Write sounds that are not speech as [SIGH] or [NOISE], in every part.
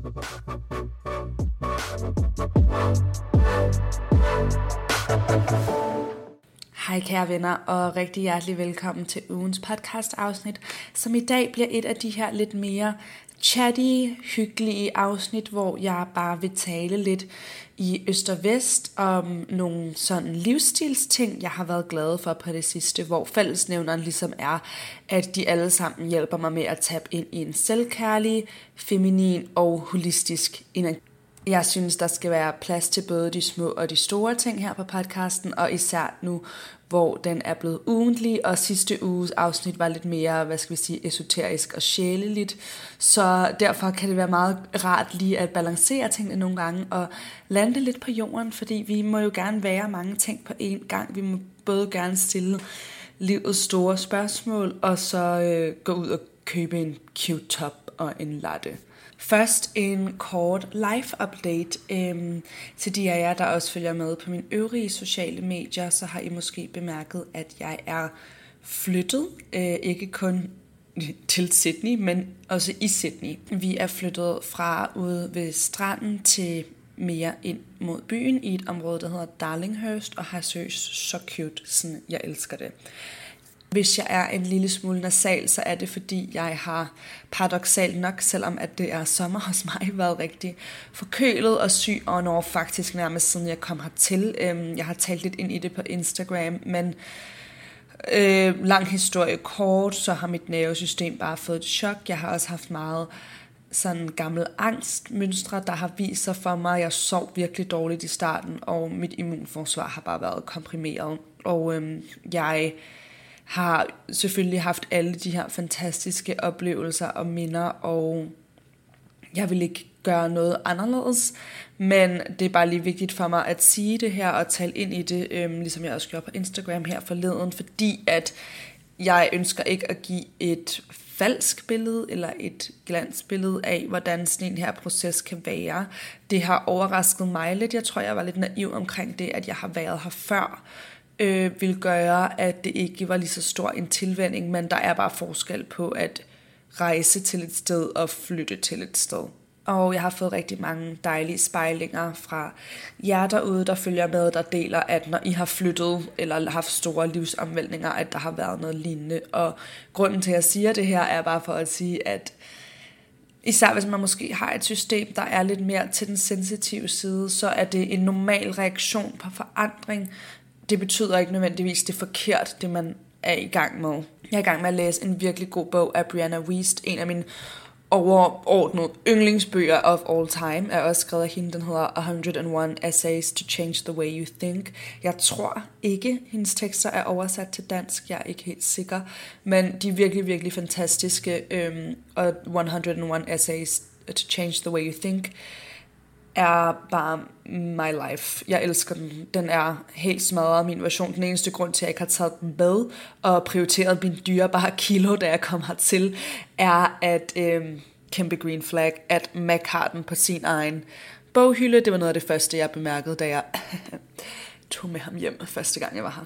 Hej kære venner, og rigtig hjertelig velkommen til ugens podcast afsnit, som i dag bliver et af de her lidt mere chatty, hyggelige afsnit, hvor jeg bare vil tale lidt i øst og vest om nogle sådan livsstilsting, jeg har været glad for på det sidste, hvor fællesnævneren ligesom er, at de alle sammen hjælper mig med at tabe ind i en selvkærlig, feminin og holistisk energi. Jeg synes, der skal være plads til både de små og de store ting her på podcasten, og især nu, hvor den er blevet ugentlig, og sidste uges afsnit var lidt mere, hvad skal vi sige, esoterisk og sjæleligt. Så derfor kan det være meget rart lige at balancere tingene nogle gange, og lande lidt på jorden, fordi vi må jo gerne være mange ting på én gang. Vi må både gerne stille livets store spørgsmål, og så øh, gå ud og købe en cute top og en latte. Først en kort live update øhm, til de af jer, der også følger med på mine øvrige sociale medier, så har I måske bemærket, at jeg er flyttet, øh, ikke kun til Sydney, men også i Sydney. Vi er flyttet fra ude ved stranden til mere ind mod byen i et område, der hedder Darlinghurst, og har seriøst så cute, sådan jeg elsker det. Hvis jeg er en lille smule nasal, så er det fordi, jeg har paradoxalt nok, selvom at det er sommer hos mig, [LAUGHS] været rigtig forkølet og syg, og når faktisk nærmest siden jeg kom hertil. Øhm, jeg har talt lidt ind i det på Instagram, men øh, lang historie kort, så har mit nervesystem bare fået et chok. Jeg har også haft meget sådan gammel angstmønstre, der har vist sig for mig. Jeg sov virkelig dårligt i starten, og mit immunforsvar har bare været komprimeret. Og øhm, jeg har selvfølgelig haft alle de her fantastiske oplevelser og minder, og jeg vil ikke gøre noget anderledes, men det er bare lige vigtigt for mig at sige det her og tale ind i det, øhm, ligesom jeg også gjorde på Instagram her forleden, fordi at jeg ønsker ikke at give et falsk billede eller et glansbillede af, hvordan sådan en her proces kan være. Det har overrasket mig lidt. Jeg tror, jeg var lidt naiv omkring det, at jeg har været her før øh, vil gøre, at det ikke var lige så stor en tilvænding, men der er bare forskel på at rejse til et sted og flytte til et sted. Og jeg har fået rigtig mange dejlige spejlinger fra jer derude, der følger med, der deler, at når I har flyttet eller haft store livsomvæltninger, at der har været noget lignende. Og grunden til, at jeg siger det her, er bare for at sige, at især hvis man måske har et system, der er lidt mere til den sensitive side, så er det en normal reaktion på forandring, det betyder ikke nødvendigvis, det er forkert, det man er i gang med. Jeg er i gang med at læse en virkelig god bog af Brianna Wiest, en af mine overordnede yndlingsbøger of all time, er også skrevet af hende, den hedder 101 Essays to Change the Way You Think. Jeg tror ikke, hendes tekster er oversat til dansk, jeg er ikke helt sikker, men de er virkelig, virkelig fantastiske, øhm, og 101 Essays to Change the Way You Think er bare my life. Jeg elsker den. Den er helt smadret min version. Den eneste grund til, at jeg ikke har taget den med og prioriteret min dyrebare kilo, da jeg kom hertil, er at øh, kæmpe green flag, at Mac har den på sin egen boghylde. Det var noget af det første, jeg bemærkede, da jeg [LAUGHS] tog med ham hjem første gang, jeg var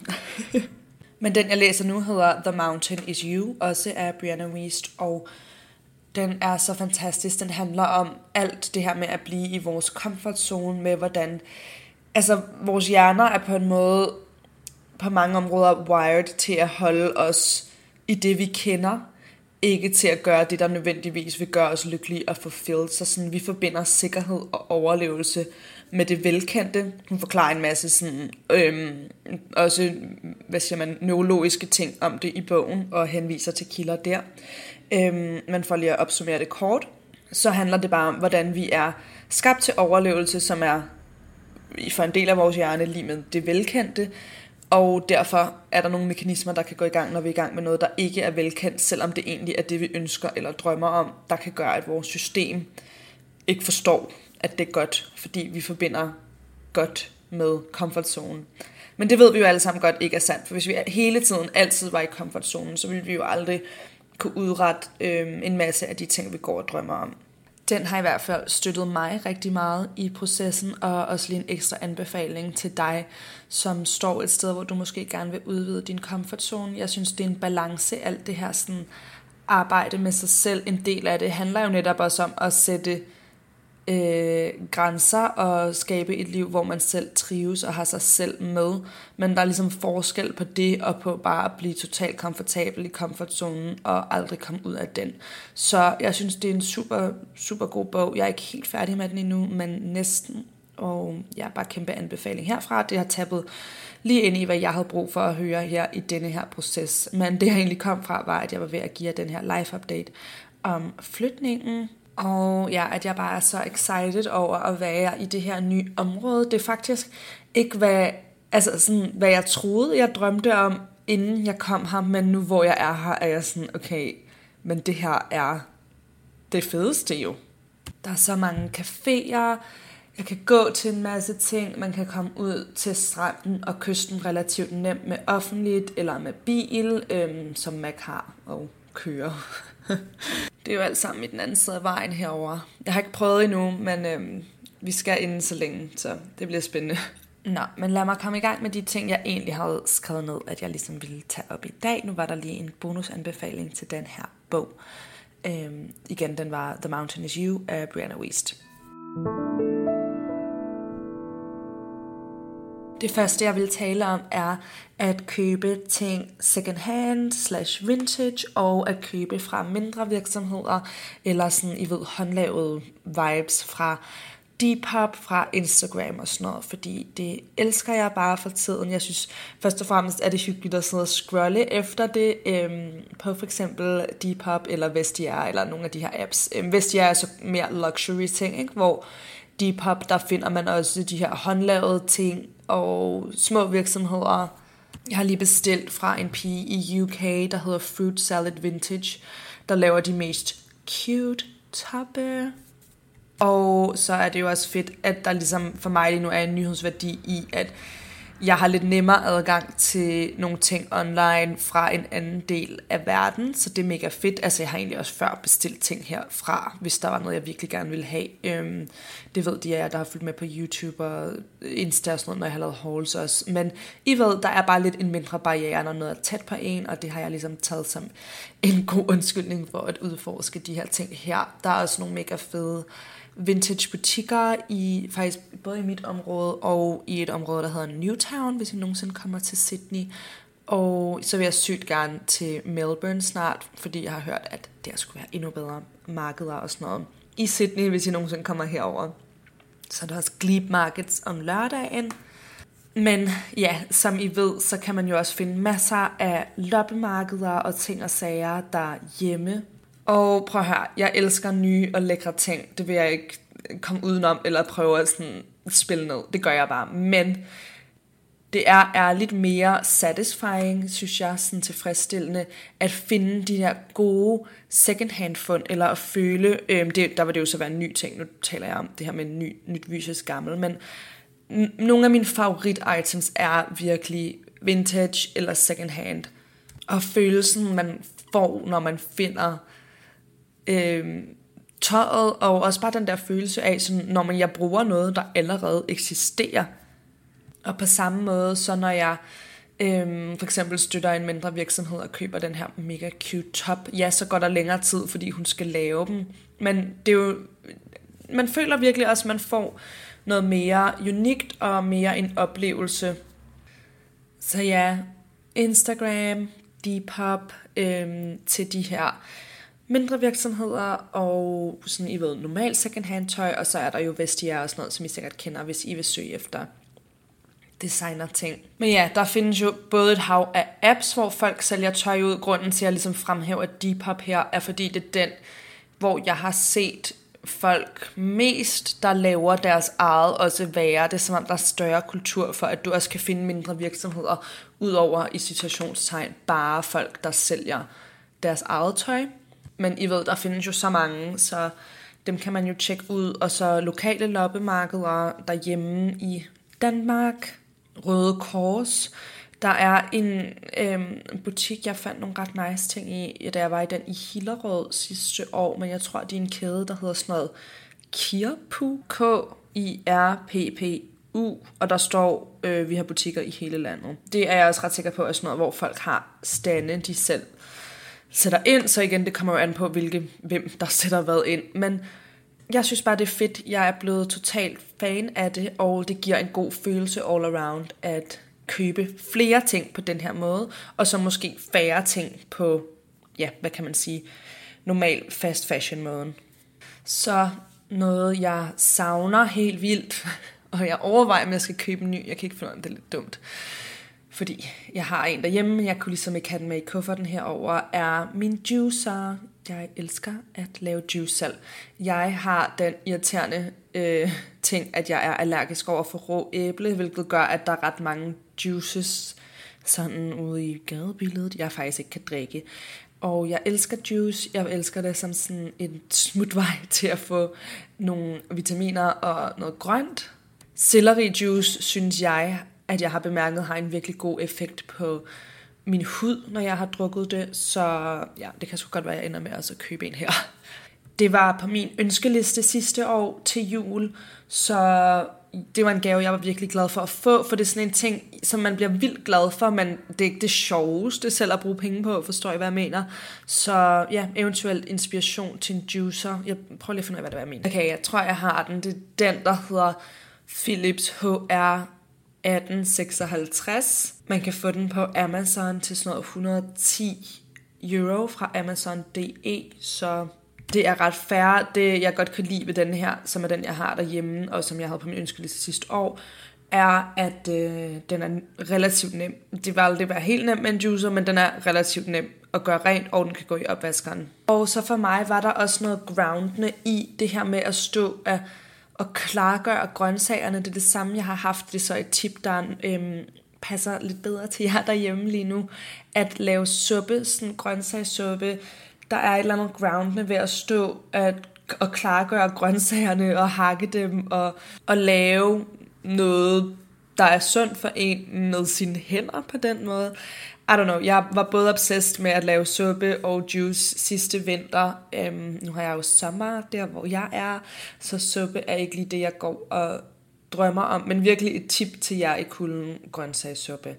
her. [LAUGHS] Men den, jeg læser nu, hedder The Mountain Is You, også af Brianna Wiest, og den er så fantastisk. Den handler om alt det her med at blive i vores comfort zone, med hvordan altså, vores hjerner er på en måde på mange områder wired til at holde os i det, vi kender, ikke til at gøre det, der nødvendigvis vil gøre os lykkelige og fulfilled. Så sådan, vi forbinder sikkerhed og overlevelse med det velkendte. Hun forklarer en masse sådan, øhm, også hvad siger man, neurologiske ting om det i bogen, og henviser til kilder der. Øhm, men for lige at opsummere det kort, så handler det bare om, hvordan vi er skabt til overlevelse, som er for en del af vores hjerne lige med det velkendte, og derfor er der nogle mekanismer, der kan gå i gang, når vi er i gang med noget, der ikke er velkendt, selvom det egentlig er det, vi ønsker eller drømmer om, der kan gøre, at vores system ikke forstår, at det er godt, fordi vi forbinder godt med comfort zone. Men det ved vi jo alle sammen godt ikke er sandt, for hvis vi hele tiden altid var i comfort zone, så ville vi jo aldrig kunne udrette øh, en masse af de ting, vi går og drømmer om. Den har i hvert fald støttet mig rigtig meget i processen, og også lige en ekstra anbefaling til dig, som står et sted, hvor du måske gerne vil udvide din comfort zone. Jeg synes, det er en balance, alt det her sådan, arbejde med sig selv. En del af det handler jo netop også om at sætte øh, grænser og skabe et liv, hvor man selv trives og har sig selv med. Men der er ligesom forskel på det og på bare at blive totalt komfortabel i komfortzonen og aldrig komme ud af den. Så jeg synes, det er en super, super god bog. Jeg er ikke helt færdig med den endnu, men næsten. Og jeg ja, bare kæmpe anbefaling herfra. Det har tappet lige ind i, hvad jeg havde brug for at høre her i denne her proces. Men det jeg egentlig kom fra, var, at jeg var ved at give jer den her live update om flytningen og ja, at jeg bare er så excited over at være i det her nye område. Det er faktisk ikke, hvad, altså sådan, hvad jeg troede, jeg drømte om, inden jeg kom her. Men nu hvor jeg er her, er jeg sådan, okay, men det her er det fedeste jo. Der er så mange caféer, jeg kan gå til en masse ting, man kan komme ud til stranden og kysten relativt nemt med offentligt eller med bil, øhm, som Mac har og kører det er jo alt sammen i den anden side af vejen herover. Jeg har ikke prøvet endnu, men øhm, vi skal inden så længe, så det bliver spændende. Nå, men lad mig komme i gang med de ting, jeg egentlig havde skrevet ned, at jeg ligesom ville tage op i dag. Nu var der lige en bonusanbefaling til den her bog. Øhm, igen, den var The Mountain Is You af Brianna Wiest. Det første, jeg vil tale om, er at købe ting second hand slash vintage, og at købe fra mindre virksomheder, eller sådan, I ved, håndlavede vibes fra Depop, fra Instagram og sådan noget, fordi det elsker jeg bare for tiden. Jeg synes først og fremmest, er det hyggeligt at sidde og scrolle efter det øhm, på for eksempel Depop eller Vestiaire, eller nogle af de her apps. Øhm, Vestiaire er så mere luxury ting, ikke? hvor Depop, der finder man også de her håndlavede ting og små virksomheder. Jeg har lige bestilt fra en pige i UK, der hedder Fruit Salad Vintage, der laver de mest cute toppe. Og så er det jo også fedt, at der ligesom for mig lige nu er en nyhedsværdi i, at jeg har lidt nemmere adgang til nogle ting online fra en anden del af verden, så det er mega fedt. Altså jeg har egentlig også før bestilt ting herfra, hvis der var noget, jeg virkelig gerne ville have. Øhm, det ved de af jer, der har fulgt med på YouTube og Insta og sådan noget, når jeg har lavet hauls også. Men I ved, der er bare lidt en mindre barriere, når noget er tæt på en, og det har jeg ligesom taget som en god undskyldning for at udforske de her ting her. Der er også nogle mega fede vintage butikker i faktisk både i mit område og i et område, der hedder Newtown, hvis jeg nogensinde kommer til Sydney. Og så vil jeg sygt gerne til Melbourne snart, fordi jeg har hørt, at der skulle være endnu bedre markeder og sådan noget. I Sydney, hvis I nogensinde kommer herover. Så er der også Glebe Markets om lørdagen. Men ja, som I ved, så kan man jo også finde masser af loppemarkeder og ting og sager der hjemme og prøv at høre, jeg elsker nye og lækre ting. Det vil jeg ikke komme udenom eller prøve at sådan spille ned. Det gør jeg bare. Men det er, er lidt mere satisfying, synes jeg, sådan tilfredsstillende, at finde de der gode second-hand fund, eller at føle, øhm, det, der vil det jo så være en ny ting, nu taler jeg om det her med ny, nyt versus gammel, men nogle af mine favorit items er virkelig vintage eller second-hand. Og følelsen, man får, når man finder øh, tøjet, og også bare den der følelse af, sådan, når man, jeg bruger noget, der allerede eksisterer. Og på samme måde, så når jeg øh, for eksempel støtter en mindre virksomhed og køber den her mega cute top, ja, så går der længere tid, fordi hun skal lave dem. Men det er jo, man føler virkelig også, at man får noget mere unikt og mere en oplevelse. Så ja, Instagram, Depop, øh, til de her mindre virksomheder, og sådan, I ved, normal second-hand tøj, og så er der jo Vestiaire og sådan noget, som I sikkert kender, hvis I vil søge efter designer ting. Men ja, der findes jo både et hav af apps, hvor folk sælger tøj ud. Grunden til, at jeg ligesom fremhæver Depop her, er fordi det er den, hvor jeg har set folk mest, der laver deres eget også være. Det er som om, der er større kultur for, at du også kan finde mindre virksomheder, udover i situationstegn bare folk, der sælger deres eget tøj. Men I ved, der findes jo så mange, så dem kan man jo tjekke ud, og så lokale loppemarkeder derhjemme i Danmark, Røde Kors, der er en øhm, butik, jeg fandt nogle ret nice ting i, da jeg var i den i Hillerød sidste år, men jeg tror, det er en kæde, der hedder sådan noget Kirpu, K-I-R-P-P-U, og der står, øh, vi har butikker i hele landet. Det er jeg også ret sikker på, er sådan noget, hvor folk har stande, de selv sætter ind, så igen, det kommer jo an på, hvilke, hvem der sætter hvad ind, men jeg synes bare, det er fedt. Jeg er blevet totalt fan af det, og det giver en god følelse all around at købe flere ting på den her måde, og så måske færre ting på, ja, hvad kan man sige, normal fast fashion måden. Så noget, jeg savner helt vildt, [LAUGHS] og jeg overvejer, om jeg skal købe en ny. Jeg kan ikke finde ud af, det er lidt dumt. Fordi jeg har en derhjemme, jeg kunne ligesom ikke have den med i kufferten herover er min juicer. Jeg elsker at lave juice selv. Jeg har den irriterende øh, ting, at jeg er allergisk over for rå æble, hvilket gør, at der er ret mange juices sådan ude i gadebilledet, jeg faktisk ikke kan drikke. Og jeg elsker juice. Jeg elsker det som sådan en smutvej [LAUGHS] til at få nogle vitaminer og noget grønt. Celery juice, synes jeg, at jeg har bemærket, har en virkelig god effekt på min hud, når jeg har drukket det. Så ja, det kan sgu godt være, at jeg ender med at købe en her. Det var på min ønskeliste sidste år til jul, så det var en gave, jeg var virkelig glad for at få, for det er sådan en ting, som man bliver vildt glad for, men det er ikke det sjoveste selv at bruge penge på, forstår I, hvad jeg mener? Så ja, eventuelt inspiration til en juicer. Jeg prøver lige at finde ud af, hvad det var, jeg mener. Okay, jeg tror, jeg har den. Det er den, der hedder Philips HR 1856. Man kan få den på Amazon til sådan noget 110 euro fra Amazon.de, så det er ret færre. Det, jeg godt kan lide ved den her, som er den, jeg har derhjemme, og som jeg havde på min ønskeliste sidste år, er, at øh, den er relativt nem. Det vil aldrig være helt nem med en juicer, men den er relativt nem at gøre rent, og den kan gå i opvaskeren. Og så for mig var der også noget groundende i det her med at stå af og klargøre grøntsagerne. Det er det samme, jeg har haft. Det er så et tip, der øhm, passer lidt bedre til jer derhjemme lige nu. At lave suppe, sådan grøntsagssuppe. Der er et eller andet groundende ved at stå at, og klargøre grøntsagerne og hakke dem og, og lave noget, der er sundt for en med sine hænder på den måde. I don't know, jeg var både obsessed med at lave suppe og juice sidste vinter. Øhm, nu har jeg jo sommer der, hvor jeg er, så suppe er ikke lige det, jeg går og drømmer om. Men virkelig et tip til jer i kulden grøntsagssuppe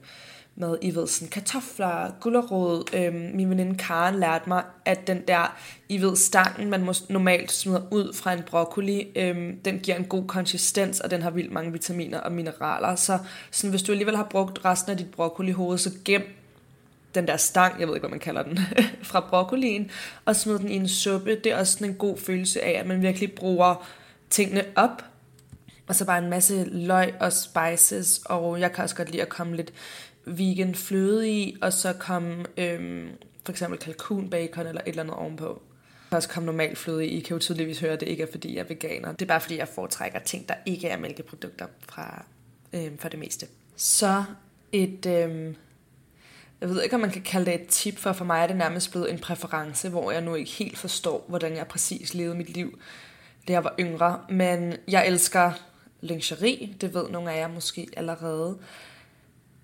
med, I ved, sådan kartofler, gulerod. Øhm, min veninde Karen lærte mig, at den der, I ved, stangen, man normalt smider ud fra en broccoli, øhm, den giver en god konsistens, og den har vildt mange vitaminer og mineraler. Så sådan, hvis du alligevel har brugt resten af dit broccoli-hoved, så gem den der stang, jeg ved ikke, hvad man kalder den, [LAUGHS] fra broccolien, og smide den i en suppe. Det er også sådan en god følelse af, at man virkelig bruger tingene op, og så bare en masse løg og spices, og jeg kan også godt lide at komme lidt vegan fløde i, og så komme øhm, for eksempel kalkun bacon eller et eller andet ovenpå. Jeg kan også komme normal fløde i. I kan jo tydeligvis høre, at det ikke er, fordi jeg er veganer. Det er bare, fordi jeg foretrækker ting, der ikke er mælkeprodukter fra, øhm, for det meste. Så et øhm, jeg ved ikke, om man kan kalde det et tip, for for mig er det nærmest blevet en præference, hvor jeg nu ikke helt forstår, hvordan jeg præcis levede mit liv, da jeg var yngre. Men jeg elsker lingerie, det ved nogle af jer måske allerede.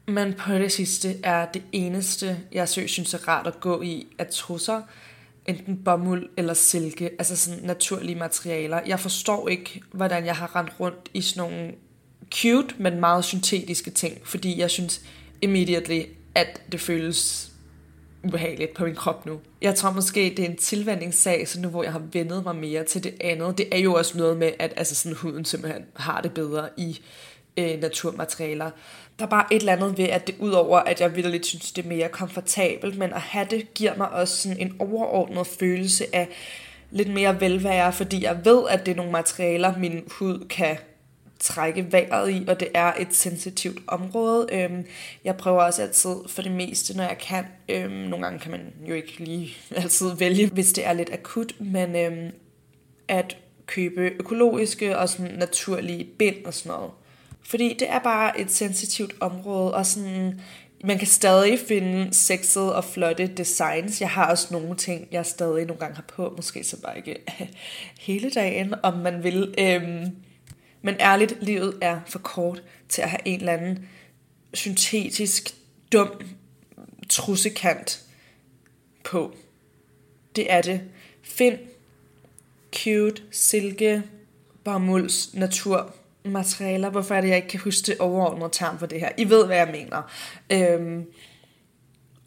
Men på det sidste er det eneste, jeg synes er rart at gå i, at trusser, enten bomuld eller silke, altså sådan naturlige materialer. Jeg forstår ikke, hvordan jeg har rendt rundt i sådan nogle cute, men meget syntetiske ting, fordi jeg synes immediately, at det føles ubehageligt på min krop nu. Jeg tror måske, det er en tilvændingssag, så nu hvor jeg har vendet mig mere til det andet. Det er jo også noget med, at altså sådan, huden simpelthen har det bedre i øh, naturmaterialer. Der er bare et eller andet ved, at det udover, at jeg virkelig synes, det er mere komfortabelt, men at have det giver mig også sådan en overordnet følelse af lidt mere velvære, fordi jeg ved, at det er nogle materialer, min hud kan trække vejret i, og det er et sensitivt område. Øhm, jeg prøver også altid for det meste, når jeg kan. Øhm, nogle gange kan man jo ikke lige [LAUGHS] altid vælge, hvis det er lidt akut, men øhm, at købe økologiske og sådan naturlige bind og sådan noget. Fordi det er bare et sensitivt område, og sådan man kan stadig finde sexede og flotte designs. Jeg har også nogle ting, jeg stadig nogle gange har på, måske så bare ikke [LAUGHS] hele dagen, om man vil. Øhm, men ærligt, livet er for kort til at have en eller anden syntetisk, dum trussekant på. Det er det. Find cute, silke, bomulds, natur materialer. Hvorfor er det, jeg ikke kan huske det overordnede term for det her? I ved, hvad jeg mener. Øhm,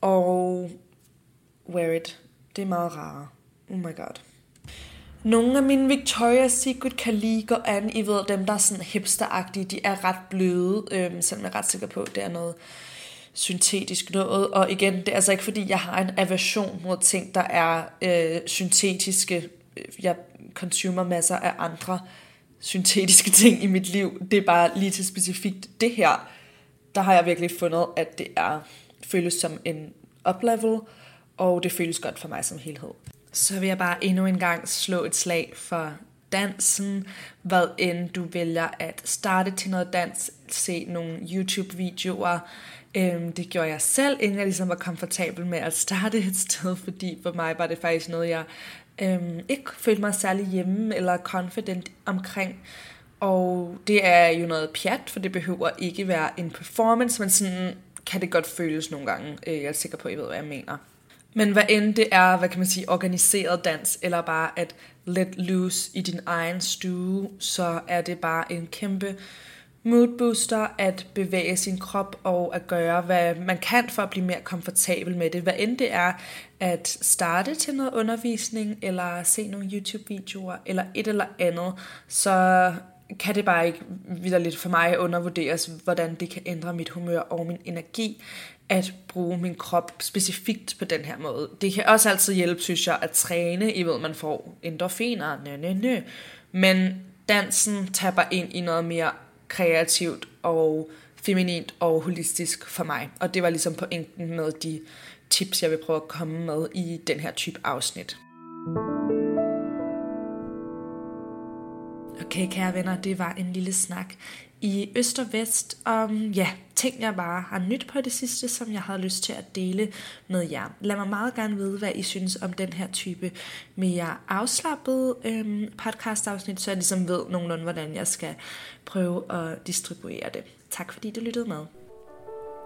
og wear it. Det er meget rarere. Oh my god. Nogle af mine Victoria's Secret kan lige gå an. I ved, dem der er sådan hipsteragtige, de er ret bløde, øhm, selvom jeg er ret sikker på, at det er noget syntetisk noget. Og igen, det er altså ikke fordi, jeg har en aversion mod ting, der er øh, syntetiske. Jeg consumer masser af andre syntetiske [LAUGHS] ting i mit liv. Det er bare lige til specifikt det her, der har jeg virkelig fundet, at det er føles som en uplevel, og det føles godt for mig som helhed. Så vil jeg bare endnu en gang slå et slag for dansen, hvad end du vælger at starte til noget dans, se nogle YouTube-videoer. Øhm, det gjorde jeg selv, inden jeg ligesom var komfortabel med at starte et sted, fordi for mig var det faktisk noget, jeg øhm, ikke følte mig særlig hjemme eller confident omkring. Og det er jo noget pjat, for det behøver ikke være en performance, men sådan kan det godt føles nogle gange. Øh, jeg er sikker på, at I ved, hvad jeg mener. Men hvad end det er, hvad kan man sige, organiseret dans, eller bare at let loose i din egen stue, så er det bare en kæmpe mood booster at bevæge sin krop og at gøre, hvad man kan for at blive mere komfortabel med det. Hvad end det er at starte til noget undervisning, eller se nogle YouTube-videoer, eller et eller andet, så kan det bare ikke lidt for mig undervurderes, hvordan det kan ændre mit humør og min energi at bruge min krop specifikt på den her måde. Det kan også altid hjælpe, synes jeg, at træne. I ved, man får endorfiner, nø, nø, nø. Men dansen tapper ind i noget mere kreativt og feminint og holistisk for mig. Og det var ligesom pointen med de tips, jeg vil prøve at komme med i den her type afsnit. Okay, kære venner, det var en lille snak i øst og vest om mm, ja, ting, jeg bare har nyt på det sidste, som jeg havde lyst til at dele med jer. Lad mig meget gerne vide, hvad I synes om den her type mere afslappet øhm, podcast-afsnit, så jeg ligesom ved nogenlunde, hvordan jeg skal prøve at distribuere det. Tak fordi du lyttede med.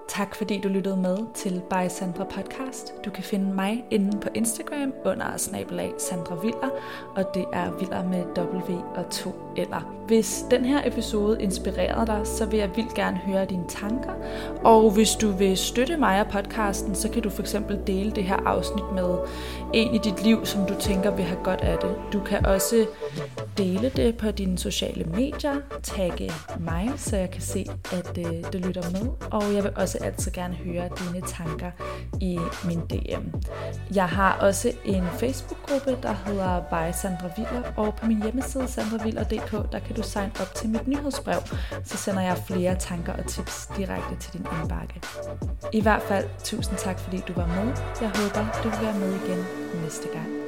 Tak fordi du lyttede med til By Sandra Podcast. Du kan finde mig inde på Instagram under snabelag Sandra Viller, og det er Viller med W og to eller. Hvis den her episode inspirerede dig, så vil jeg vildt gerne høre dine tanker. Og hvis du vil støtte mig og podcasten, så kan du for eksempel dele det her afsnit med en i dit liv, som du tænker vil have godt af det. Du kan også dele det på dine sociale medier, tagge mig, så jeg kan se, at øh, lytter med. Og jeg vil også også altid gerne høre dine tanker i min DM. Jeg har også en Facebook-gruppe, der hedder By Sandra Viller, og på min hjemmeside sandraviller.dk, der kan du signe op til mit nyhedsbrev, så sender jeg flere tanker og tips direkte til din indbakke. I hvert fald, tusind tak fordi du var med. Jeg håber, du vil være med igen næste gang.